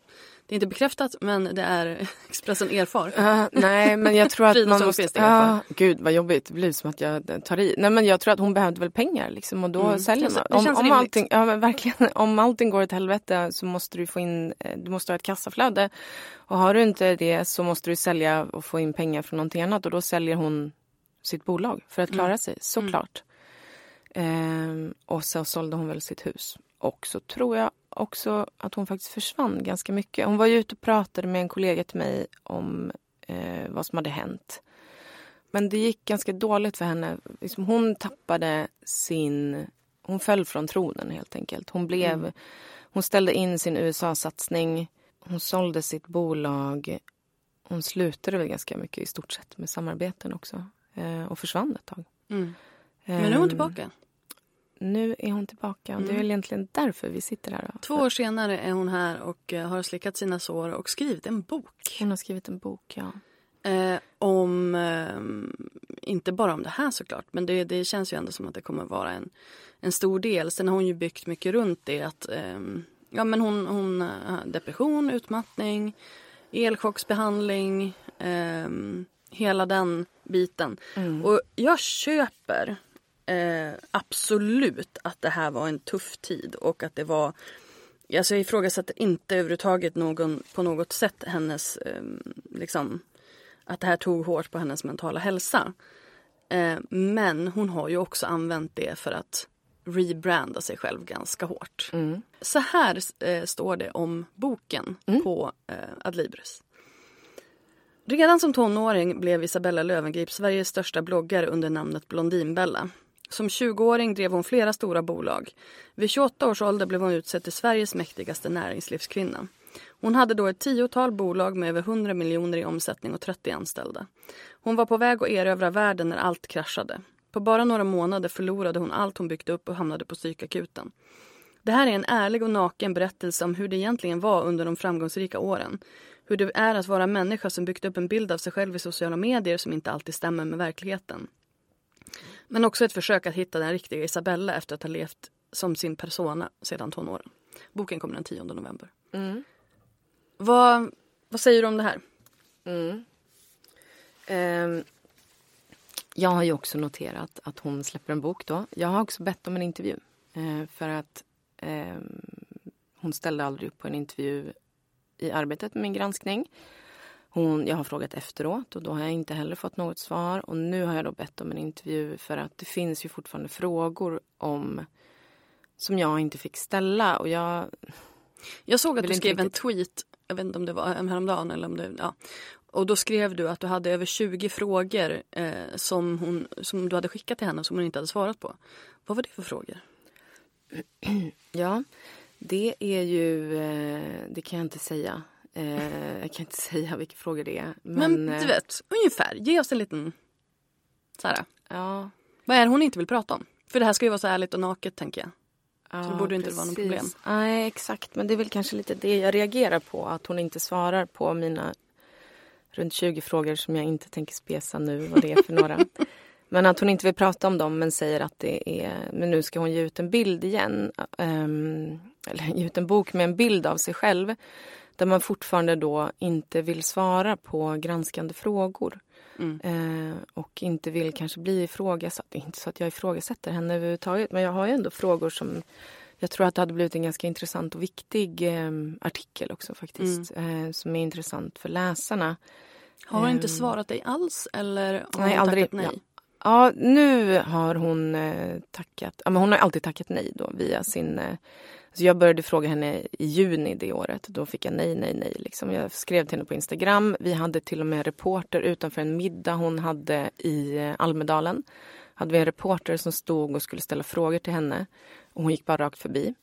Det är inte bekräftat men det är Expressen erfar. Ja, nej, men jag tror att man måste... Ja, gud vad jobbigt. Det blir som att jag tar i. Nej, men jag tror att hon behövde väl pengar liksom och då Mm, säljer det man. det Om, om, rimligt. allting, ja, men verkligen, om allting går åt helvete så måste du få in, eh, du måste ha ett kassaflöde. Och har du inte det så måste du sälja och få in pengar från någonting annat och då säljer hon sitt bolag för att klara Mm. sig, såklart. Ehm, och så sålde hon väl sitt hus. Och så tror jag också att hon faktiskt försvann ganska mycket. Hon var ju ute och pratade med en kollega till mig om eh, vad som hade hänt. Men det gick ganska dåligt för henne. Liksom hon tappade sin... Hon föll från tronen helt enkelt. Hon blev... Mm. Hon ställde in sin USA-satsning. Hon sålde sitt bolag. Hon slutade väl ganska mycket i stort sett med samarbeten också. Eh, och försvann ett tag. Mm. Men nu är hon tillbaka. Nu är hon tillbaka och det är Mm. väl egentligen därför vi sitter här. då. Två år senare är hon här och eh, har slickat sina sår och skrivit en bok. Hon har skrivit en bok, ja. Eh, om, ehm, inte bara om det här såklart, men det, det känns ju ändå som att det kommer vara en, en stor del. Sen har hon ju byggt mycket runt det. Att, ehm, ja, men hon, hon depression, utmattning, elchocksbehandling, ehm, hela den biten. Mm. Och jag köper eh, absolut att det här var en tuff tid och att det var Alltså jag ifrågasätter inte överhuvudtaget någon, på något sätt hennes, eh, liksom, att det här tog hårt på hennes mentala hälsa. Eh, men hon har ju också använt det för att rebranda sig själv ganska hårt. Mm. Så här eh, står det om boken på eh, Adlibris. Redan som tonåring blev Isabella Löwengrip Sveriges största bloggare under namnet Blondinbella. Som 20-åring drev hon flera stora bolag. Vid 28 års ålder blev hon utsedd till Sveriges mäktigaste näringslivskvinna. Hon hade då ett tiotal bolag med över 100 miljoner i omsättning och 30 anställda. Hon var på väg att erövra världen när allt kraschade. På bara några månader förlorade hon allt hon byggt upp och hamnade på psykakuten. Det här är en ärlig och naken berättelse om hur det egentligen var under de framgångsrika åren. Hur det är att vara människa som byggt upp en bild av sig själv i sociala medier som inte alltid stämmer med verkligheten. Men också ett försök att hitta den riktiga Isabella efter att ha levt som sin persona sedan tonåren. Boken kommer den 10 november. Mm. Vad, vad säger du om det här? Mm. Ehm, jag har ju också noterat att hon släpper en bok då. Jag har också bett om en intervju. Eh, för att ehm, hon ställde aldrig upp på en intervju i arbetet med min granskning. Hon, jag har frågat efteråt och då har jag inte heller fått något svar. Och nu har jag då bett om en intervju för att det finns ju fortfarande frågor om som jag inte fick ställa. Och jag, Jag såg att du skrev en riktigt- tweet, jag vet inte om det var häromdagen eller om det, ja. Och då skrev du att du hade över 20 frågor eh, som, hon, som du hade skickat till henne som hon inte hade svarat på. Vad var det för frågor? Ja, det är ju... eh, Det kan jag inte säga Eh, jag kan inte säga vilka frågor det är. Men, Men, du eh, vet, ungefär. Ge oss en liten... Så här. Ja, Vad är det hon inte vill prata om? För det här ska ju vara så ärligt och naket tänker jag. ja, det borde inte vara något problem. Nej, exakt. Men det är väl kanske lite det jag reagerar på. Att hon inte svarar på mina runt 20 frågor som jag inte tänker spesa nu vad det är för några. Men att hon inte vill prata om dem men säger att det är... Men nu ska hon ge ut en bild igen. ehm, eller ge ut en bok med en bild av sig själv. Där man fortfarande då inte vill svara på granskande frågor. Eh, och inte vill kanske bli ifrågasatt. Inte så att jag ifrågasätter henne överhuvudtaget. Men jag har ju ändå frågor som jag tror att det hade blivit en ganska intressant och viktig eh, artikel också faktiskt. Eh, som är intressant för läsarna. Har hon inte Ehm, svarat dig alls eller har Nej, aldrig. nej? Ja, nu har hon eh, tackat. Ja, men hon har alltid tackat nej då via sin... Eh, alltså jag började fråga henne i juni det året. Då fick jag nej, nej, nej. Liksom. Jag skrev till henne på Instagram. Vi hade till och med en reporter utanför en middag hon hade i eh, Almedalen. Hade vi en reporter som stod och skulle ställa frågor till henne. Och hon gick bara rakt förbi.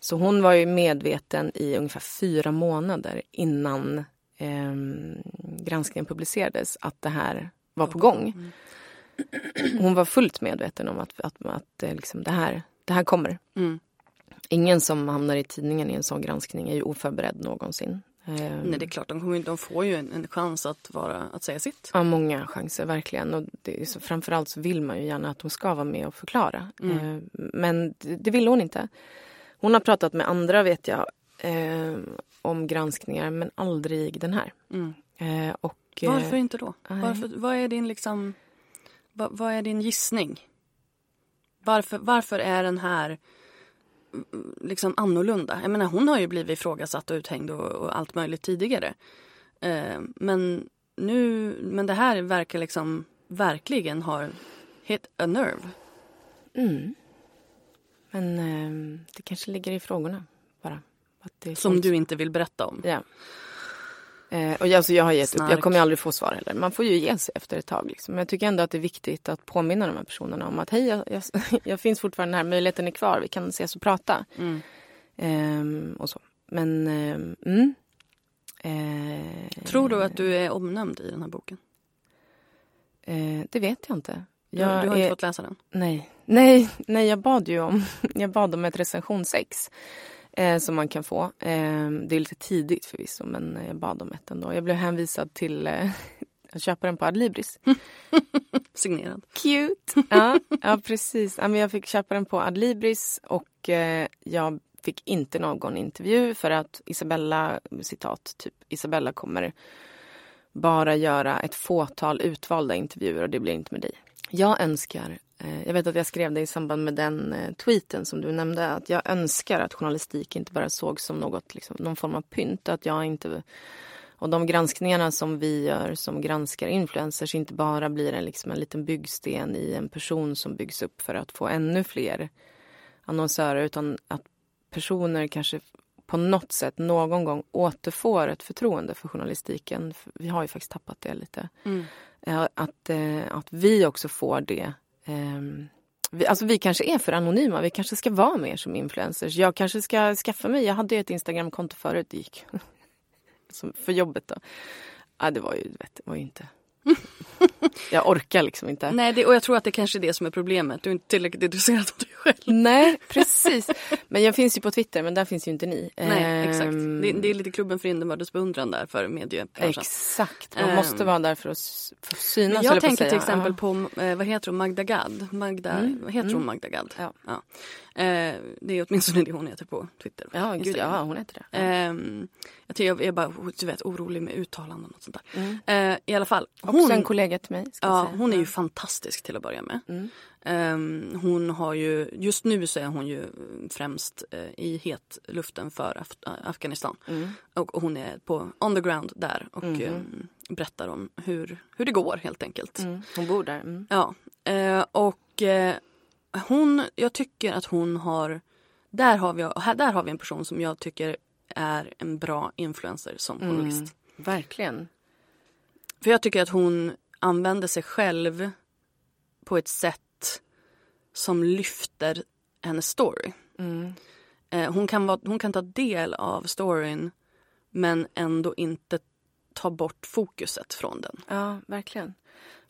Så hon var ju medveten i ungefär fyra månader innan eh, granskningen publicerades att det här var på gång. Hon var fullt medveten om att, att, att eh, liksom det, här, det här kommer. Mm. Ingen som hamnar i tidningen i en sån granskning är ju oförberedd någonsin. Eh, Nej, det är klart. De, kommer, de får ju en, en chans att, vara, att säga sitt. Ja, många chanser verkligen. Och det så, framförallt så vill man ju gärna att de ska vara med och förklara. Mm. Eh, men det, det ville hon inte. Hon har pratat med andra vet jag eh, om granskningar men aldrig den här. Mm. Eh, och, eh, Varför inte då? Varför, vad är din liksom... Vad, vad är din gissning? Varför, varför är den här mm, liksom annorlunda? Jag menar, hon har ju blivit ifrågasatt och uthängd och, och allt möjligt tidigare. Eh, men nu, men det här verkar liksom verkligen ha hit a nerve. Mm. Men eh, det kanske ligger i frågorna bara. Att det är Som sånt- du inte vill berätta om. Ja. Eh, och jag, alltså jag har gett upp. Snark. Jag kommer aldrig få svar heller. Man får ju ge sig efter ett tag. Liksom. Men jag tycker ändå att det är viktigt att påminna de här personerna om att hej, jag, jag, jag finns fortfarande här. Möjligheten är kvar. Vi kan ses och prata. Mm. Ehm, och så. Men, ehm, mm. Eh, Tror du att du är omnämnd i den här boken? Eh, det vet jag inte. Du, Jag du har är- inte fått läsa den? Nej, nej, nej jag bad ju om, jag bad om ett recensionsex eh, som man kan få. Eh, det är lite tidigt förvisso men jag bad om ett ändå. Jag blev hänvisad till eh, att köpa den på Adlibris. Signerad. Cute! Ja, ja precis. Ja, men jag fick köpa den på Adlibris och eh, jag fick inte någon intervju för att Isabella, citat, typ Isabella kommer bara göra ett fåtal utvalda intervjuer och det blir inte med dig. Jag önskar, jag vet att jag skrev det i samband med den eh, tweeten som du nämnde, att jag önskar att journalistik inte bara såg som något, liksom, någon form av pynt. Att jag inte, och de granskningarna som vi gör som granskar influencers inte bara blir en, liksom, en liten byggsten i en person som byggs upp för att få ännu fler annonsörer utan att personer kanske på något sätt någon gång återfår ett förtroende för journalistiken. Vi har ju faktiskt tappat det lite. Mm. Eh, Att, eh, att vi också får det ehm, vi, alltså vi kanske är för anonyma. Vi kanske ska vara mer som influencers. Jag kanske ska skaffa mig. Jag hade ju ett Instagramkonto förut. Det gick som för jobbet då. Ja, det var ju, vet, det var ju inte... jag orkar liksom inte. Nej, det, och jag tror att det kanske är det som är problemet. Du är inte tillräckligt intresserad av dig själv. Nej, precis. Men jag finns ju på Twitter, men där finns ju inte ni. Nej, exakt. Ehm, Det, det är lite klubben för inbördes beundran där för mediebranschen. Exakt. Man måste vara där för att, för att synas. Jag tänker till exempel Ja. på, eh, vad heter hon, Magda Gad? Magda, Mm, vad heter mm. hon Magda Gad? Ja. Eh, det är åtminstone det hon heter på Twitter. Ja, gud, ja, hon heter det. Ja. Ehm, jag, jag är bara du vet, orolig med uttalanden och sånt där. Mm. Eh, I alla fall. Också en kollega till mig. Ja, säga. hon är ju fantastisk till att börja med. Mm. Ehm, hon har ju, just nu så är hon ju främst eh, i hetluften för Af- Afghanistan. Mm. Och, och hon är på on the ground där och Mhm. ehm, berättar om hur, hur det går helt enkelt. Mm. Hon bor där. Mm. Ja, eh, och eh, hon, jag tycker att hon har, där har, vi, här, där har vi en person som jag tycker är en bra influencer som Mm. journalist. Verkligen. För jag tycker att hon använder sig själv på ett sätt som lyfter hennes story. Mm. Eh, hon, kan vara, hon kan ta del av storyn men ändå inte ta bort fokuset från den. Ja, verkligen.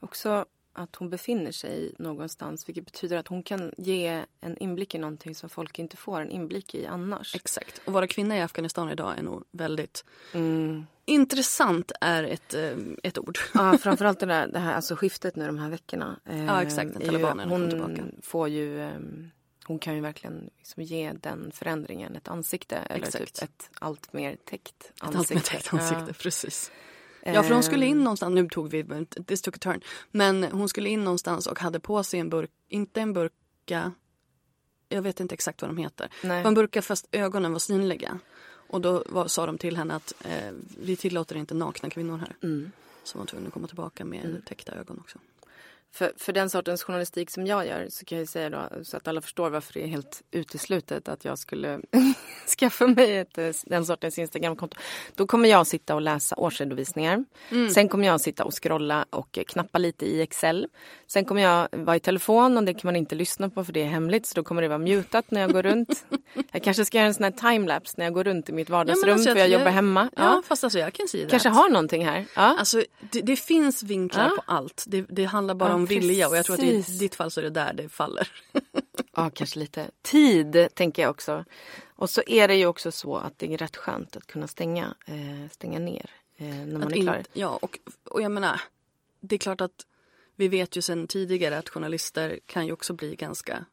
Också att hon befinner sig någonstans vilket betyder att hon kan ge en inblick i någonting som folk inte får en inblick i annars. Exakt. Och vara kvinna i Afghanistan idag är nog väldigt Mm. intressant är ett, eh, ett ord. Ja, framförallt det, där, det här alltså skiftet nu de här veckorna. eh, Ja, exakt, när talibanerna kom hon tillbaka. får ju, ehm, hon kan ju verkligen liksom ge den förändringen ett ansikte. Eller Exakt. typ ett allt mer täckt Ett ansikte. allt med täckt ansikte, Ja. precis. Ja, för hon skulle in Ehm, någonstans, nu tog vi, this took a turn. Men hon skulle in någonstans och hade på sig en burk, inte en burka, jag vet inte exakt vad de heter. Nej. Det var en burka fast ögonen var synliga. Och då var, sa de till henne att eh, vi tillåter inte nakna kvinnor här. Mm. Så hon var tvungen att komma tillbaka med täckta ögon också. För, för den sortens journalistik som jag gör så kan jag säga då, så att alla förstår varför det är helt uteslutet att jag skulle skaffa mig ett, eh, den sortens Instagramkonto. Då kommer jag sitta och läsa årsredovisningar. Mm. Sen kommer jag sitta och scrolla och knappa lite i Excel. Sen kommer jag vara i telefon och det kan man inte lyssna på för det är hemligt så då kommer det vara mutat när jag går runt. jag kanske ska göra en sån här timelapse när jag går runt i mitt vardagsrum alltså, för jag jobbar hemma. Ja, fast alltså jag kan säga Kanske that. har någonting här. Ja. Alltså, det, det finns vinklar Ja. på allt. Det, det handlar bara Ja, om vilja och jag tror att i ditt fall så är det där det faller. Ja, kanske lite tid, tänker jag också. Och så är det ju också så att det är rätt skönt att kunna stänga, eh, stänga ner eh, när man Att är klar. inte- ja, och, och jag menar, det är klart att vi vet ju sedan tidigare att journalister kan ju också bli ganska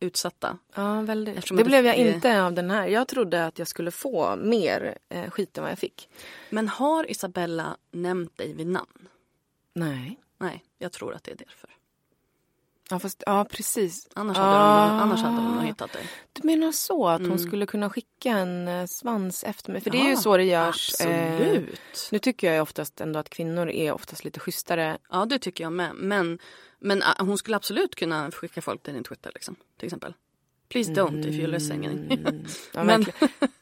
utsatta. Ja, väldigt. Eftersom Det blev jag det- inte av den här. Jag trodde att jag skulle få mer eh, skit än vad jag fick. Men har Isabella nämnt dig vid namn? Nej. Nej, jag tror att det är därför. Ja, fast, ja precis. Annars hade, Ah. de, annars hade de nog hittat dig. Du menar så, att hon Mm. skulle kunna skicka en eh, svans efter mig? För det är ju så det görs. eh, Absolut. nu tycker jag oftast ändå att kvinnor är oftast lite schysstare. Ja, det tycker jag med. Men, men ah, hon skulle absolut kunna skicka folk till din Twitter, liksom, till exempel. Please don't if you're listening. Mm. Ja, Men-.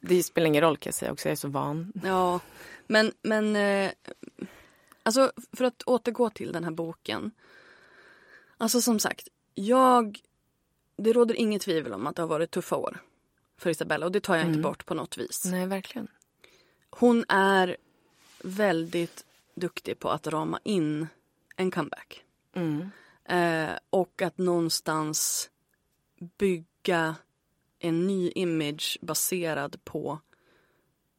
Det spelar ingen roll kan jag säga också, jag är så van. Ja, men, men eh, alltså för att återgå till den här boken. Alltså som sagt, jag, det råder inget tvivel om att det har varit tuffa år för Isabella och det tar jag inte Mm. bort på något vis. Nej, verkligen. Hon är väldigt duktig på att rama in en comeback. Mm. Eh, och att någonstans bygga en ny image baserad på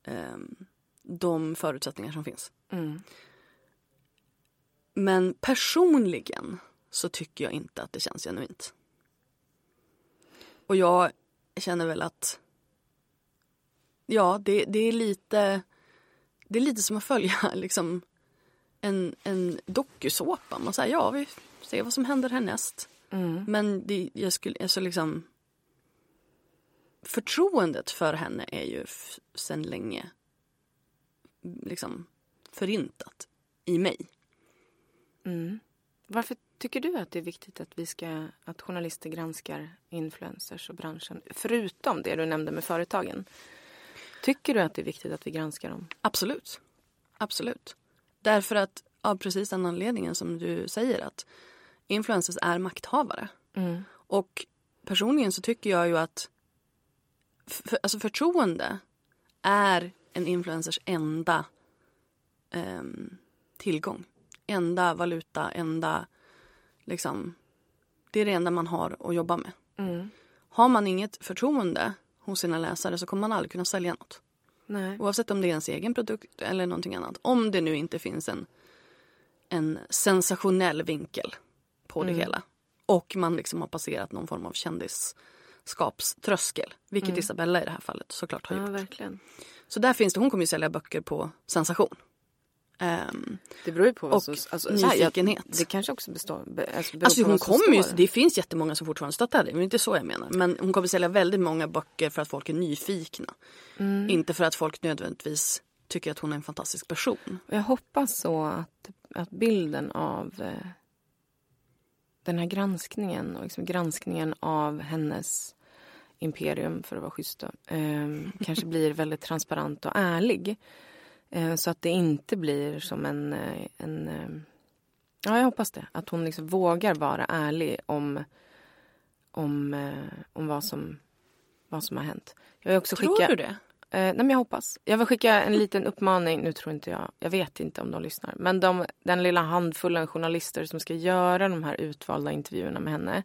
ehm, de förutsättningar som finns. Mm. Men personligen så tycker jag inte att det känns genuint. Och jag känner väl att ja, det, det är lite det är lite som att följa liksom en, en dokusåpa. Man säger ja, vi ser vad som händer härnäst. Mm. Men det, jag skulle, alltså liksom förtroendet för henne är ju sedan länge liksom förintat i mig. Mm. Varför tycker du att det är viktigt att vi ska att journalister granskar influencers och branschen? Förutom det du nämnde med företagen. Tycker du att det är viktigt att vi granskar dem? Absolut. Absolut. Därför att av precis den anledningen som du säger att influencers är makthavare. Mm. Och personligen så tycker jag ju att för, alltså förtroende är en influencers enda ehm, tillgång. Enda valuta, enda liksom det är det enda man har att jobba med. Mm. Har man inget förtroende hos sina läsare så kommer man aldrig kunna sälja något. Nej. Oavsett om det är ens egen produkt eller någonting annat. Om det nu inte finns en, en sensationell vinkel på det Mm. hela. Och man liksom har passerat någon form av kändisskapströskel. Vilket Mm. Isabella i det här fallet såklart har Ja, gjort. verkligen. Så där finns det, hon kommer ju sälja böcker på sensation. Ehm, Det beror ju på vad och som... Alltså, så här, jag- nyfikenhet. det kanske också består, be, alltså, beror Alltså på hon kommer ju, det finns jättemånga som fortfarande stöttar det. Det är inte så jag menar. Men hon kommer sälja väldigt många böcker för att folk är nyfikna. Mm. Inte för att folk nödvändigtvis tycker att hon är en fantastisk person. Jag hoppas så att, att bilden av eh, den här granskningen och liksom granskningen av hennes imperium, för att vara schysst då, eh, kanske blir väldigt transparent och ärlig. Eh, så att det inte blir som en... eh, en eh, ja, jag hoppas det. Att hon liksom vågar vara ärlig om, om, om vad, som, vad som har hänt. Jag också Tror skickat, du det? Nej men jag hoppas. Jag vill skicka en liten uppmaning. Nu tror inte jag, jag vet inte om de lyssnar. Men de, den lilla handfullen journalister som ska göra de här utvalda intervjuerna med henne.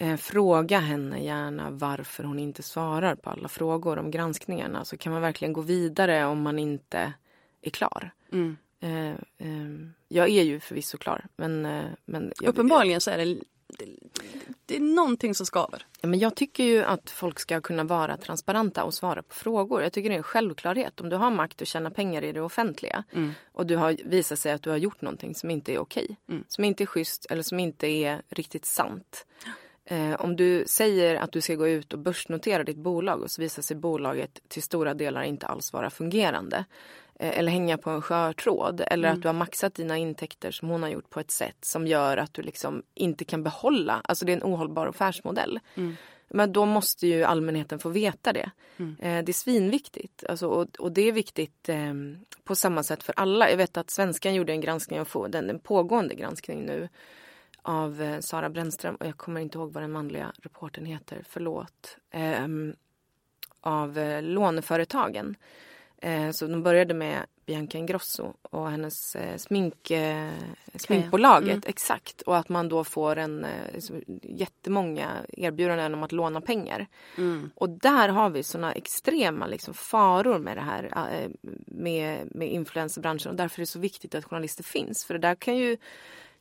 Eh, fråga henne gärna varför hon inte svarar på alla frågor om granskningarna. Så kan man verkligen gå vidare om man inte är klar. Mm. Eh, eh, jag är ju förvisso klar. Men, eh, men jag, Uppenbarligen så är det, det, det är någonting som skaver. Men jag tycker ju att folk ska kunna vara transparenta och svara på frågor. Jag tycker det är en självklarhet. Om du har makt att tjäna pengar i det offentliga Mm. och du har visat sig att du har gjort någonting som inte är okej, Mm. som inte är schysst eller som inte är riktigt sant. Eh, om du säger att du ska gå ut och börsnotera ditt bolag och så visar sig bolaget till stora delar inte alls vara fungerande eh, eller hänga på en skör tråd eller Mm. att du har maxat dina intäkter som hon har gjort på ett sätt som gör att du liksom inte kan behålla, alltså det är en ohållbar affärsmodell. Mm. Men då måste ju allmänheten få veta det. Eh, det är svinviktigt. Alltså, och, och det är viktigt eh, på samma sätt för alla. Jag vet att Svenskan gjorde en granskning, och den, en pågående granskning nu av eh, Sara Brännström och jag kommer inte ihåg vad den manliga reportern heter, förlåt. Ehm, av eh, låneföretagen. Eh, så de började med Bianca Ingrosso och hennes eh, smink, eh, sminkbolaget. Mm. Exakt. Och att man då får en eh, så jättemånga erbjudanden om att låna pengar. Mm. Och där har vi såna extrema liksom, faror med det här eh, med, med influencerbranschen och därför är det så viktigt att journalister finns. För det där kan ju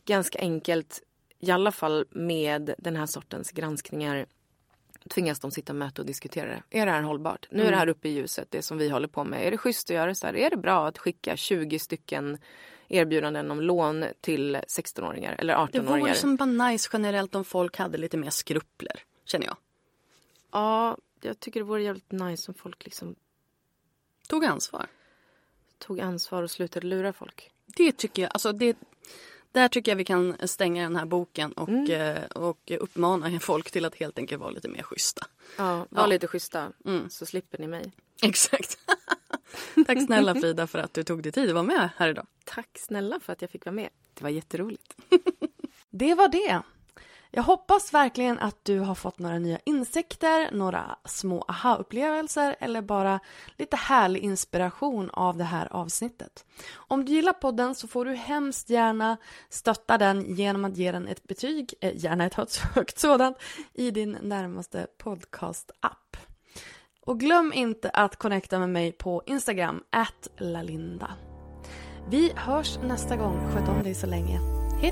ganska enkelt, i alla fall med den här sortens granskningar tvingas de sitta möta och diskutera det. Är det här hållbart? Nu är det här uppe i ljuset, det som vi håller på med. Är det schysst att göra så här? Är det bra att skicka 20 stycken erbjudanden om lån till 16-åringar eller Det 18-åringar? vore som bara nice generellt om folk hade lite mer skrupler, känner jag. Ja, jag tycker det vore jävligt nice om folk liksom Tog ansvar. tog ansvar och slutade lura folk. Det tycker jag, alltså det, där tycker jag vi kan stänga den här boken och, eh, och uppmana folk till att helt enkelt vara lite mer schyssta. Ja, var Ja. lite schyssta Mm. så slipper ni mig. Exakt. Tack snälla Frida för att du tog dig tid att vara med här idag. Tack snälla för att jag fick vara med. Det var jätteroligt. Det var det. Jag hoppas verkligen att du har fått några nya insikter, några små aha-upplevelser eller bara lite härlig inspiration av det här avsnittet. Om du gillar podden så får du hemskt gärna stötta den genom att ge den ett betyg, eh, gärna ett högt- sådant, i din närmaste podcast-app. Och glöm inte att connecta med mig på Instagram, lalinda. Vi hörs nästa gång. Sköt om dig så länge. Hej